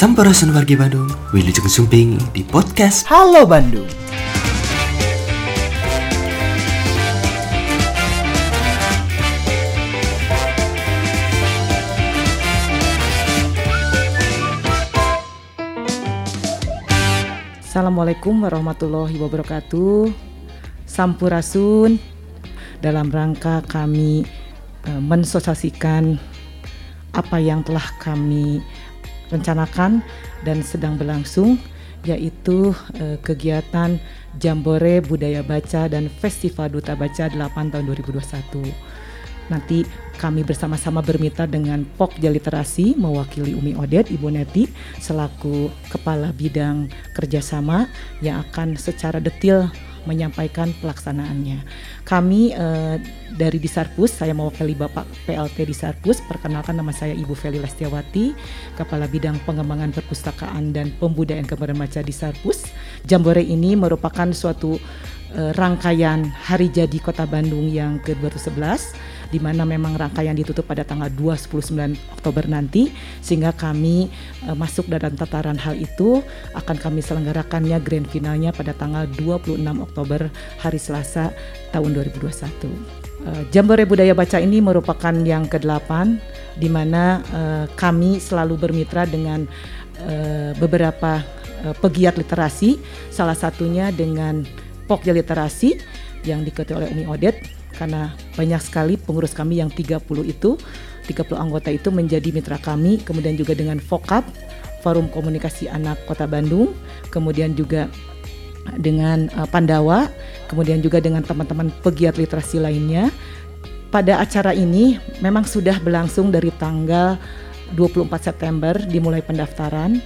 Sampurasun wargi Bandung, Wilujeng Sumping di podcast Halo Bandung. Assalamualaikum warahmatullahi wabarakatuh. Sampurasun. Dalam rangka kami eh, mensosiasikan apa yang telah kami rencanakan dan sedang berlangsung yaitu eh, kegiatan Jambore Budaya Baca dan Festival Duta Baca 8 tahun 2021. Nanti kami bersama-sama bermitra dengan Pokja Literasi mewakili Umi Odet Ibu Neti selaku Kepala Bidang Kerjasama yang akan secara detail menyampaikan pelaksanaannya. Kami eh, dari Disarpus, saya mewakili Bapak PLT Disarpus, perkenalkan nama saya Ibu Feli Lestiawati, Kepala Bidang Pengembangan Perpustakaan dan Pembudayaan Kemarin Baca Disarpus. Jambore ini merupakan suatu eh, rangkaian Hari Jadi Kota Bandung yang ke-211 di mana memang rangkaian ditutup pada tanggal 29 Oktober nanti sehingga kami uh, masuk dalam tataran hal itu akan kami selenggarakannya grand finalnya pada tanggal 26 Oktober hari Selasa tahun 2021. Uh, Jambore Budaya Baca ini merupakan yang ke-8 di mana uh, kami selalu bermitra dengan uh, beberapa uh, pegiat literasi salah satunya dengan Pokja Literasi yang diketuai oleh Umi Odet karena banyak sekali pengurus kami yang 30 itu 30 anggota itu menjadi mitra kami kemudian juga dengan Vokap Forum Komunikasi Anak Kota Bandung kemudian juga dengan uh, Pandawa kemudian juga dengan teman-teman pegiat literasi lainnya. Pada acara ini memang sudah berlangsung dari tanggal 24 September dimulai pendaftaran.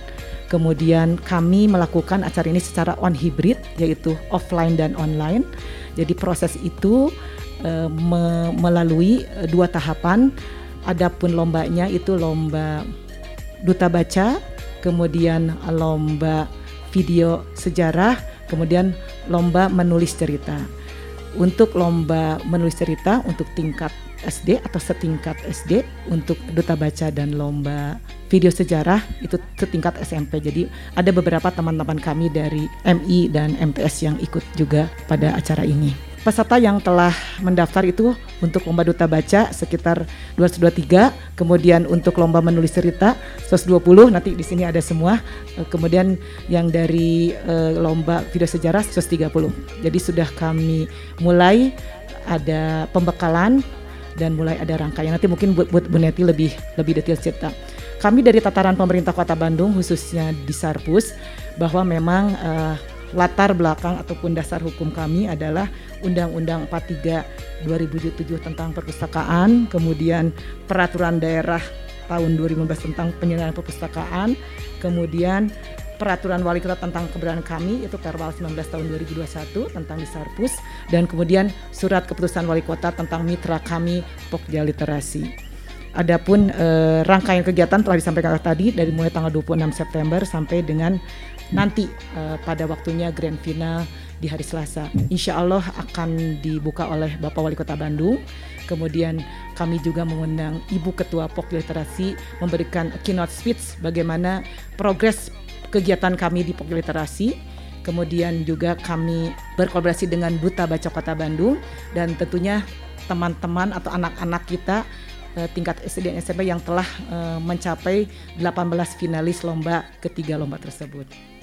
Kemudian kami melakukan acara ini secara on hybrid yaitu offline dan online. Jadi proses itu uh, me melalui uh, dua tahapan. Adapun lombanya itu lomba duta baca, kemudian lomba video sejarah, kemudian lomba menulis cerita. Untuk lomba menulis cerita untuk tingkat SD atau setingkat SD untuk duta baca dan lomba video sejarah itu setingkat SMP. Jadi ada beberapa teman-teman kami dari MI dan MTS yang ikut juga pada acara ini peserta yang telah mendaftar itu untuk lomba duta baca sekitar 223, kemudian untuk lomba menulis cerita 120, nanti di sini ada semua. Eh, kemudian yang dari uh, lomba video sejarah 130. Jadi sudah kami mulai ada pembekalan dan mulai ada rangkaian. Nanti mungkin buat, buat Bu Neti lebih lebih detail cerita. Kami dari tataran pemerintah Kota Bandung khususnya di Sarpus bahwa memang uh, latar belakang ataupun dasar hukum kami adalah Undang-Undang 43 2007 tentang perpustakaan, kemudian peraturan daerah tahun 2015 tentang penyelenggaraan perpustakaan, kemudian peraturan wali kota tentang keberadaan kami itu Perwal 19 tahun 2021 tentang Disarpus dan kemudian surat keputusan wali kota tentang mitra kami Pokja Literasi. Adapun eh, rangkaian kegiatan telah disampaikan tadi dari mulai tanggal 26 September sampai dengan nanti uh, pada waktunya grand final di hari Selasa. Insya Allah akan dibuka oleh Bapak Wali Kota Bandung. Kemudian kami juga mengundang Ibu Ketua Pok Literasi memberikan keynote speech bagaimana progres kegiatan kami di Pok Literasi. Kemudian juga kami berkolaborasi dengan Duta Baca Kota Bandung dan tentunya teman-teman atau anak-anak kita uh, tingkat SD dan SMP yang telah uh, mencapai 18 finalis lomba ketiga lomba tersebut.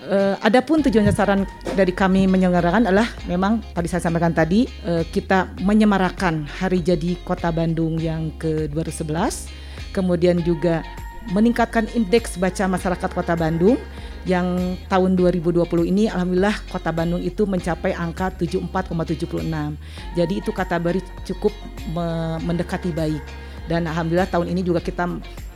Uh, adapun tujuan sasaran dari kami menyelenggarakan adalah memang tadi saya sampaikan tadi uh, kita menyemarakan hari jadi Kota Bandung yang ke-211, kemudian juga meningkatkan indeks baca masyarakat Kota Bandung yang tahun 2020 ini alhamdulillah Kota Bandung itu mencapai angka 74,76. Jadi itu kata beri cukup me mendekati baik. Dan alhamdulillah tahun ini juga kita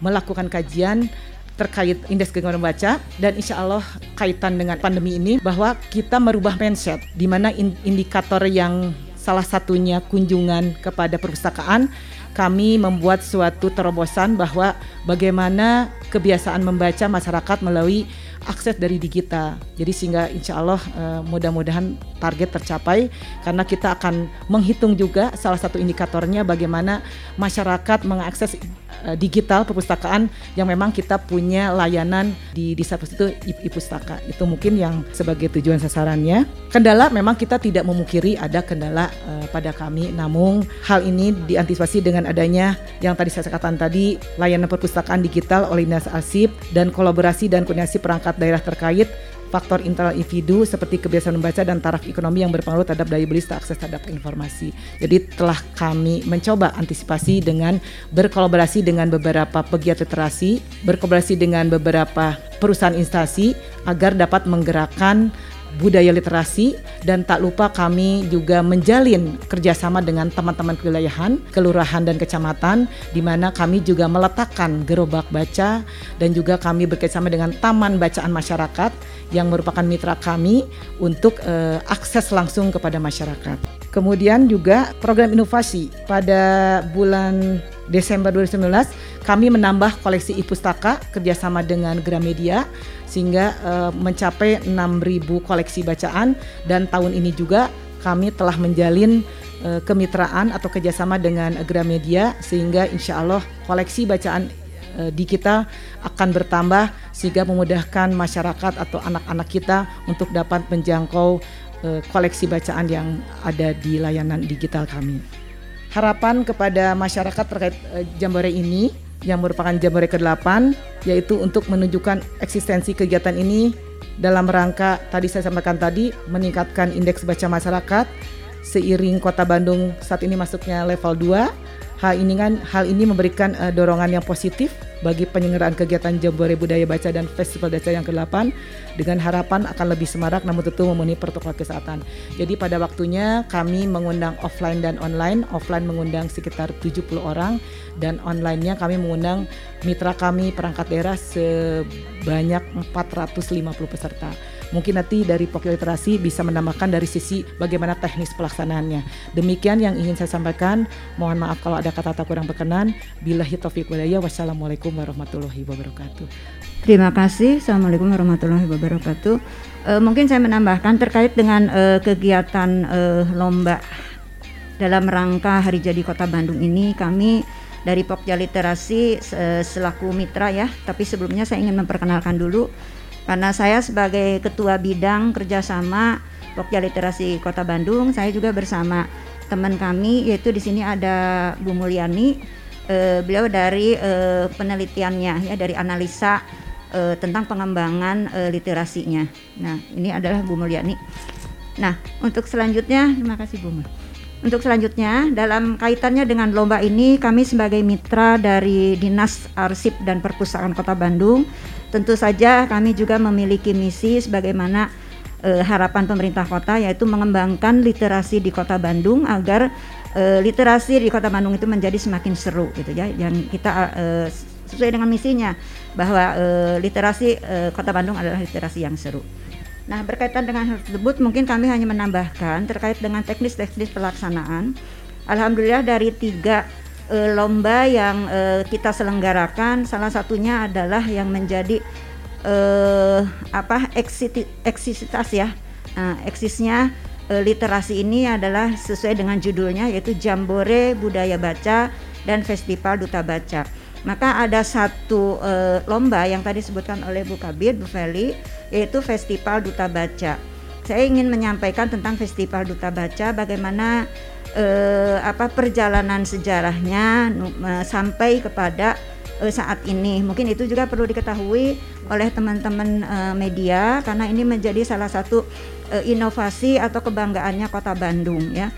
melakukan kajian terkait indeks gangguan membaca dan insya Allah kaitan dengan pandemi ini bahwa kita merubah mindset di mana indikator yang salah satunya kunjungan kepada perpustakaan kami membuat suatu terobosan bahwa bagaimana kebiasaan membaca masyarakat melalui akses dari digital. Jadi sehingga insya Allah uh, mudah-mudahan target tercapai karena kita akan menghitung juga salah satu indikatornya bagaimana masyarakat mengakses uh, digital perpustakaan yang memang kita punya layanan di di satu itu e-pustaka. Itu mungkin yang sebagai tujuan sasarannya. Kendala memang kita tidak memungkiri ada kendala uh, pada kami, namun hal ini diantisipasi dengan adanya yang tadi saya katakan tadi layanan perpustakaan digital oleh Dinas Arsip dan kolaborasi dan koordinasi perangkat daerah terkait faktor internal individu seperti kebiasaan membaca dan taraf ekonomi yang berpengaruh terhadap daya beli serta akses terhadap informasi. Jadi telah kami mencoba antisipasi dengan berkolaborasi dengan beberapa pegiat literasi, berkolaborasi dengan beberapa perusahaan instansi agar dapat menggerakkan budaya literasi dan tak lupa kami juga menjalin kerjasama dengan teman-teman kewilayahan, kelurahan dan kecamatan di mana kami juga meletakkan gerobak baca dan juga kami bekerjasama dengan taman bacaan masyarakat yang merupakan mitra kami untuk uh, akses langsung kepada masyarakat. Kemudian juga program inovasi. Pada bulan Desember 2019 kami menambah koleksi e-pustaka kerjasama dengan Gramedia sehingga uh, mencapai 6.000 koleksi bacaan. Dan tahun ini juga kami telah menjalin uh, kemitraan atau kerjasama dengan Gramedia sehingga insya Allah koleksi bacaan uh, di kita akan bertambah sehingga memudahkan masyarakat atau anak-anak kita untuk dapat menjangkau uh, koleksi bacaan yang ada di layanan digital kami. Harapan kepada masyarakat terkait uh, Jambore ini yang merupakan Jambore ke-8 yaitu untuk menunjukkan eksistensi kegiatan ini dalam rangka tadi saya sampaikan tadi meningkatkan indeks baca masyarakat seiring Kota Bandung saat ini masuknya level 2 Hal ini kan hal ini memberikan uh, dorongan yang positif bagi penyelenggaraan kegiatan Jambore Budaya Baca dan Festival Baca yang ke-8 dengan harapan akan lebih semarak namun tentu memenuhi protokol kesehatan. Jadi pada waktunya kami mengundang offline dan online. Offline mengundang sekitar 70 orang dan online-nya kami mengundang mitra kami perangkat daerah sebanyak 450 peserta. Mungkin nanti dari Pokyo Literasi bisa menambahkan dari sisi bagaimana teknis pelaksanaannya. Demikian yang ingin saya sampaikan. Mohon maaf kalau ada kata-kata kurang berkenan. Bila hitafiq walaya. Wassalamualaikum warahmatullahi wabarakatuh. Terima kasih. Assalamualaikum warahmatullahi wabarakatuh. Uh, mungkin saya menambahkan terkait dengan uh, kegiatan uh, lomba dalam rangka Hari Jadi Kota Bandung ini kami dari Pokja Literasi selaku mitra ya. Tapi sebelumnya saya ingin memperkenalkan dulu karena saya sebagai ketua bidang kerjasama Pokja Literasi Kota Bandung, saya juga bersama teman kami yaitu di sini ada Bu Mulyani, uh, beliau dari uh, penelitiannya ya dari analisa uh, tentang pengembangan uh, literasinya. Nah ini adalah Bu Mulyani. Nah untuk selanjutnya terima kasih Bu. Untuk selanjutnya dalam kaitannya dengan lomba ini kami sebagai mitra dari Dinas Arsip dan Perpustakaan Kota Bandung Tentu saja kami juga memiliki misi sebagaimana uh, harapan pemerintah kota yaitu mengembangkan literasi di Kota Bandung agar uh, literasi di Kota Bandung itu menjadi semakin seru gitu ya. Yang kita uh, sesuai dengan misinya bahwa uh, literasi uh, Kota Bandung adalah literasi yang seru. Nah, berkaitan dengan hal tersebut mungkin kami hanya menambahkan terkait dengan teknis-teknis pelaksanaan. Alhamdulillah dari tiga uh, lomba yang uh, kita selenggarakan salah satunya adalah yang menjadi uh, apa eksisitas ya. Uh, eksisnya uh, literasi ini adalah sesuai dengan judulnya yaitu Jambore Budaya Baca dan Festival Duta Baca. Maka ada satu uh, lomba yang tadi disebutkan oleh Bu Kabir Bu Feli yaitu Festival Duta Baca saya ingin menyampaikan tentang Festival Duta Baca bagaimana eh, apa perjalanan sejarahnya sampai kepada eh, saat ini. Mungkin itu juga perlu diketahui oleh teman-teman eh, media karena ini menjadi salah satu eh, inovasi atau kebanggaannya Kota Bandung ya.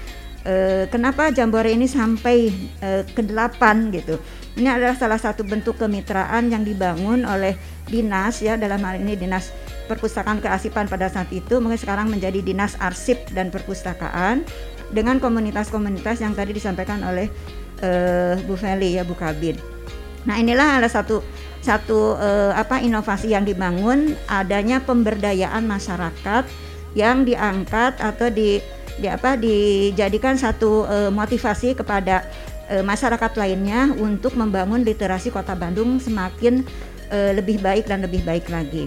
Eh, kenapa Jambore ini sampai eh, ke delapan gitu? Ini adalah salah satu bentuk kemitraan yang dibangun oleh dinas ya dalam hal ini dinas perpustakaan keasipan pada saat itu mungkin sekarang menjadi dinas arsip dan perpustakaan dengan komunitas-komunitas yang tadi disampaikan oleh uh, Bu Feli ya Bu Kabin. Nah inilah ada satu satu uh, apa inovasi yang dibangun adanya pemberdayaan masyarakat yang diangkat atau di, di apa dijadikan satu uh, motivasi kepada uh, masyarakat lainnya untuk membangun literasi Kota Bandung semakin uh, lebih baik dan lebih baik lagi.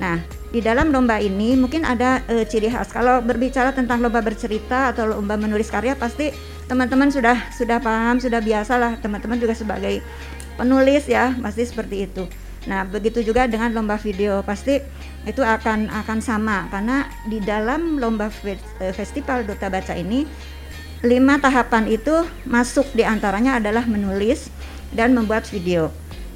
Nah, di dalam lomba ini mungkin ada uh, ciri khas. Kalau berbicara tentang lomba bercerita atau lomba menulis karya pasti teman-teman sudah sudah paham, sudah biasa lah teman-teman juga sebagai penulis ya pasti seperti itu. Nah begitu juga dengan lomba video pasti itu akan akan sama karena di dalam lomba eh, festival duta baca ini lima tahapan itu masuk di antaranya adalah menulis dan membuat video.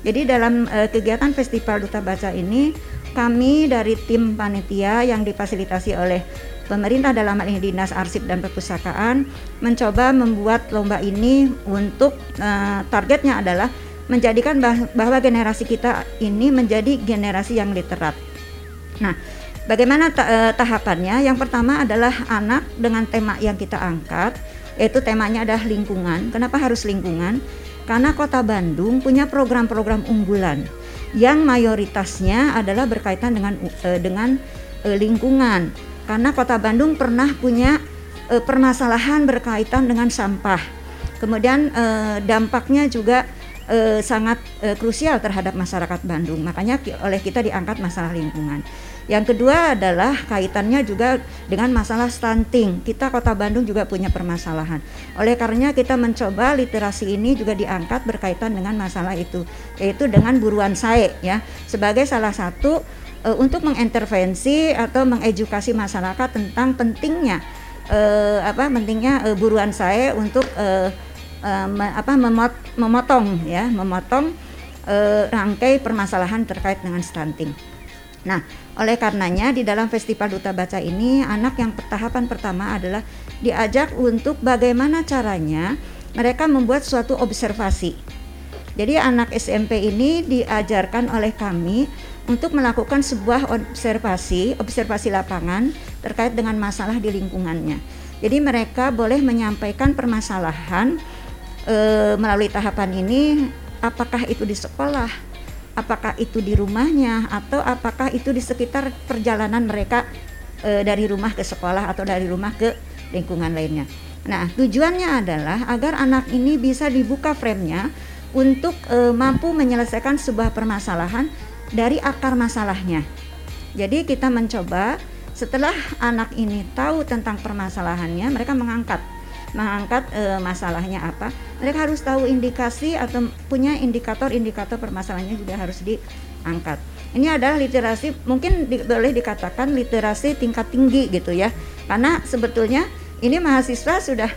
Jadi dalam uh, kegiatan festival duta baca ini kami dari tim panitia yang difasilitasi oleh pemerintah dalam hal ini dinas arsip dan perpustakaan mencoba membuat lomba ini untuk uh, targetnya adalah menjadikan bahwa generasi kita ini menjadi generasi yang literat. Nah, bagaimana ta uh, tahapannya? Yang pertama adalah anak dengan tema yang kita angkat, yaitu temanya adalah lingkungan. Kenapa harus lingkungan? Karena Kota Bandung punya program-program unggulan yang mayoritasnya adalah berkaitan dengan uh, dengan uh, lingkungan. Karena Kota Bandung pernah punya uh, permasalahan berkaitan dengan sampah. Kemudian uh, dampaknya juga uh, sangat uh, krusial terhadap masyarakat Bandung. Makanya oleh kita diangkat masalah lingkungan. Yang kedua adalah kaitannya juga dengan masalah stunting. Kita Kota Bandung juga punya permasalahan. Oleh karenanya kita mencoba literasi ini juga diangkat berkaitan dengan masalah itu, yaitu dengan buruan saya ya sebagai salah satu uh, untuk mengintervensi atau mengedukasi masyarakat tentang pentingnya uh, apa pentingnya uh, buruan saya untuk uh, uh, me, apa memot, memotong ya memotong uh, rangkai permasalahan terkait dengan stunting. Nah, oleh karenanya di dalam Festival Duta Baca ini anak yang tahapan pertama adalah diajak untuk bagaimana caranya mereka membuat suatu observasi. Jadi anak SMP ini diajarkan oleh kami untuk melakukan sebuah observasi, observasi lapangan terkait dengan masalah di lingkungannya. Jadi mereka boleh menyampaikan permasalahan e, melalui tahapan ini apakah itu di sekolah, apakah itu di rumahnya atau apakah itu di sekitar perjalanan mereka e, dari rumah ke sekolah atau dari rumah ke lingkungan lainnya. Nah, tujuannya adalah agar anak ini bisa dibuka framenya untuk e, mampu menyelesaikan sebuah permasalahan dari akar masalahnya. Jadi kita mencoba setelah anak ini tahu tentang permasalahannya, mereka mengangkat mengangkat e, masalahnya apa. Mereka harus tahu indikasi atau punya indikator-indikator permasalahannya juga harus diangkat. Ini adalah literasi mungkin di, boleh dikatakan literasi tingkat tinggi gitu ya. Karena sebetulnya ini mahasiswa sudah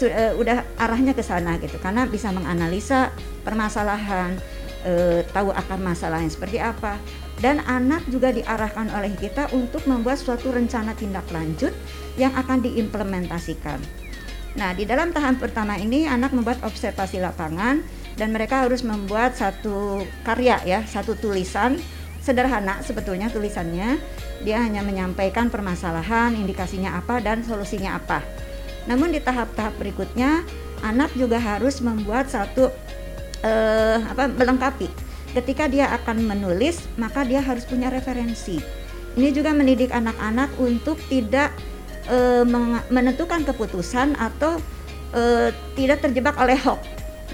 uh, udah arahnya ke sana gitu. Karena bisa menganalisa permasalahan uh, tahu akar masalahnya seperti apa. Dan anak juga diarahkan oleh kita untuk membuat suatu rencana tindak lanjut yang akan diimplementasikan Nah, di dalam tahap pertama ini anak membuat observasi lapangan dan mereka harus membuat satu karya ya, satu tulisan sederhana sebetulnya tulisannya. Dia hanya menyampaikan permasalahan, indikasinya apa dan solusinya apa. Namun di tahap-tahap berikutnya anak juga harus membuat satu eh, apa melengkapi. Ketika dia akan menulis, maka dia harus punya referensi. Ini juga mendidik anak-anak untuk tidak e, menentukan keputusan atau e, tidak terjebak oleh hoax.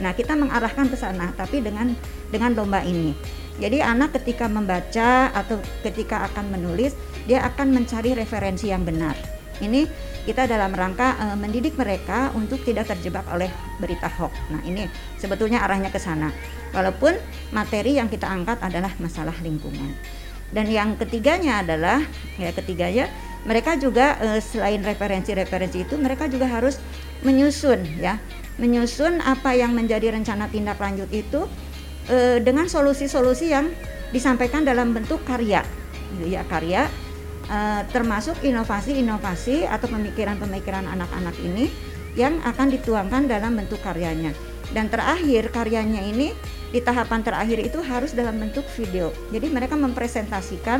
Nah, kita mengarahkan ke sana, tapi dengan dengan lomba ini. Jadi anak ketika membaca atau ketika akan menulis, dia akan mencari referensi yang benar. Ini kita dalam rangka e, mendidik mereka untuk tidak terjebak oleh berita hoax. Nah, ini sebetulnya arahnya ke sana. Walaupun materi yang kita angkat adalah masalah lingkungan. Dan yang ketiganya adalah ya ketiganya mereka juga uh, selain referensi-referensi itu mereka juga harus menyusun ya. Menyusun apa yang menjadi rencana tindak lanjut itu uh, dengan solusi-solusi yang disampaikan dalam bentuk karya. Gitu ya karya uh, termasuk inovasi-inovasi atau pemikiran-pemikiran anak-anak ini yang akan dituangkan dalam bentuk karyanya. Dan terakhir karyanya ini di tahapan terakhir itu harus dalam bentuk video. Jadi mereka mempresentasikan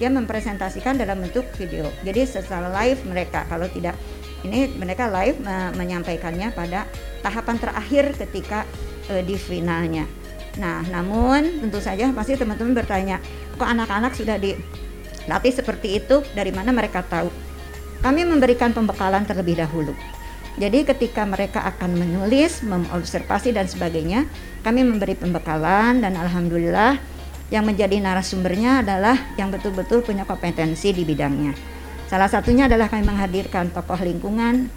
dia mempresentasikan dalam bentuk video. Jadi secara live mereka kalau tidak ini mereka live uh, menyampaikannya pada tahapan terakhir ketika uh, di finalnya. Nah, namun tentu saja pasti teman-teman bertanya, kok anak-anak sudah dilatih seperti itu dari mana mereka tahu? Kami memberikan pembekalan terlebih dahulu. Jadi ketika mereka akan menulis, mengobservasi dan sebagainya, kami memberi pembekalan dan alhamdulillah yang menjadi narasumbernya adalah yang betul-betul punya kompetensi di bidangnya. Salah satunya adalah kami menghadirkan tokoh lingkungan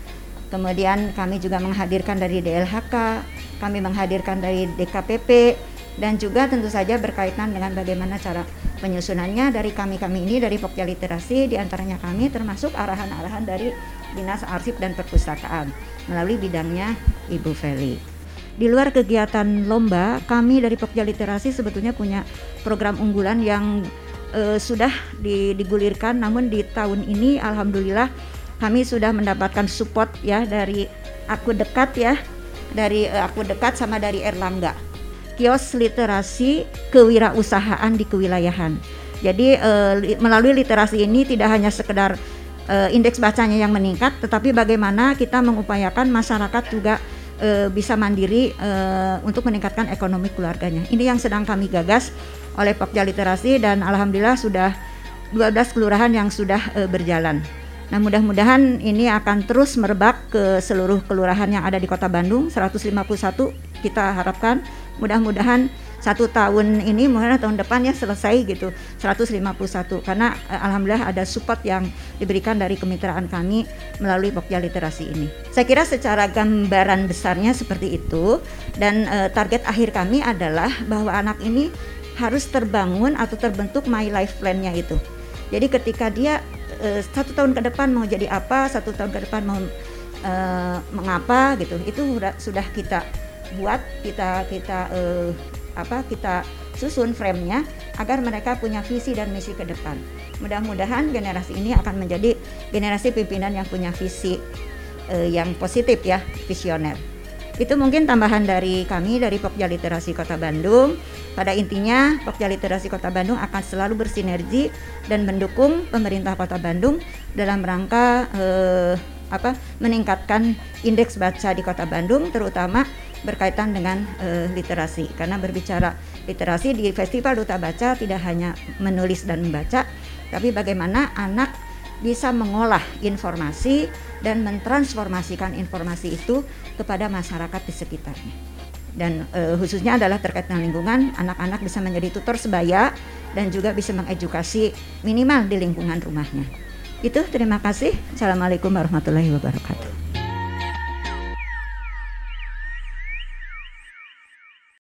kemudian kami juga menghadirkan dari DLHK, kami menghadirkan dari DKPP, dan juga tentu saja berkaitan dengan bagaimana cara penyusunannya dari kami-kami ini dari Pokja Literasi di antaranya kami termasuk arahan-arahan dari Dinas Arsip dan Perpustakaan melalui bidangnya Ibu Feli. Di luar kegiatan lomba, kami dari Pokja Literasi sebetulnya punya program unggulan yang uh, sudah digulirkan namun di tahun ini alhamdulillah kami sudah mendapatkan support ya dari aku dekat ya dari uh, aku dekat sama dari Erlangga kios literasi kewirausahaan di kewilayahan. Jadi uh, melalui literasi ini tidak hanya sekedar uh, indeks bacanya yang meningkat, tetapi bagaimana kita mengupayakan masyarakat juga uh, bisa mandiri uh, untuk meningkatkan ekonomi keluarganya. Ini yang sedang kami gagas oleh Pokja Literasi dan alhamdulillah sudah 12 kelurahan yang sudah uh, berjalan. Nah, mudah-mudahan ini akan terus merebak ke seluruh kelurahan yang ada di Kota Bandung, 151 kita harapkan mudah-mudahan satu tahun ini mungkin tahun depan ya selesai gitu 151 karena eh, alhamdulillah ada support yang diberikan dari kemitraan kami melalui Pokja Literasi ini. Saya kira secara gambaran besarnya seperti itu dan eh, target akhir kami adalah bahwa anak ini harus terbangun atau terbentuk my life plan-nya itu. Jadi ketika dia eh, satu tahun ke depan mau jadi apa, satu tahun ke depan mau eh, mengapa gitu, itu sudah sudah kita buat kita kita uh, apa kita susun frame-nya agar mereka punya visi dan misi ke depan. Mudah-mudahan generasi ini akan menjadi generasi pimpinan yang punya visi uh, yang positif ya, visioner. Itu mungkin tambahan dari kami dari Pokja Literasi Kota Bandung. Pada intinya, Pokja Literasi Kota Bandung akan selalu bersinergi dan mendukung pemerintah Kota Bandung dalam rangka uh, apa meningkatkan indeks baca di Kota Bandung terutama berkaitan dengan uh, literasi. Karena berbicara literasi di Festival Duta Baca tidak hanya menulis dan membaca tapi bagaimana anak bisa mengolah informasi dan mentransformasikan informasi itu kepada masyarakat di sekitarnya. Dan uh, khususnya adalah terkait dengan lingkungan anak-anak bisa menjadi tutor sebaya dan juga bisa mengedukasi minimal di lingkungan rumahnya itu terima kasih. Assalamualaikum warahmatullahi wabarakatuh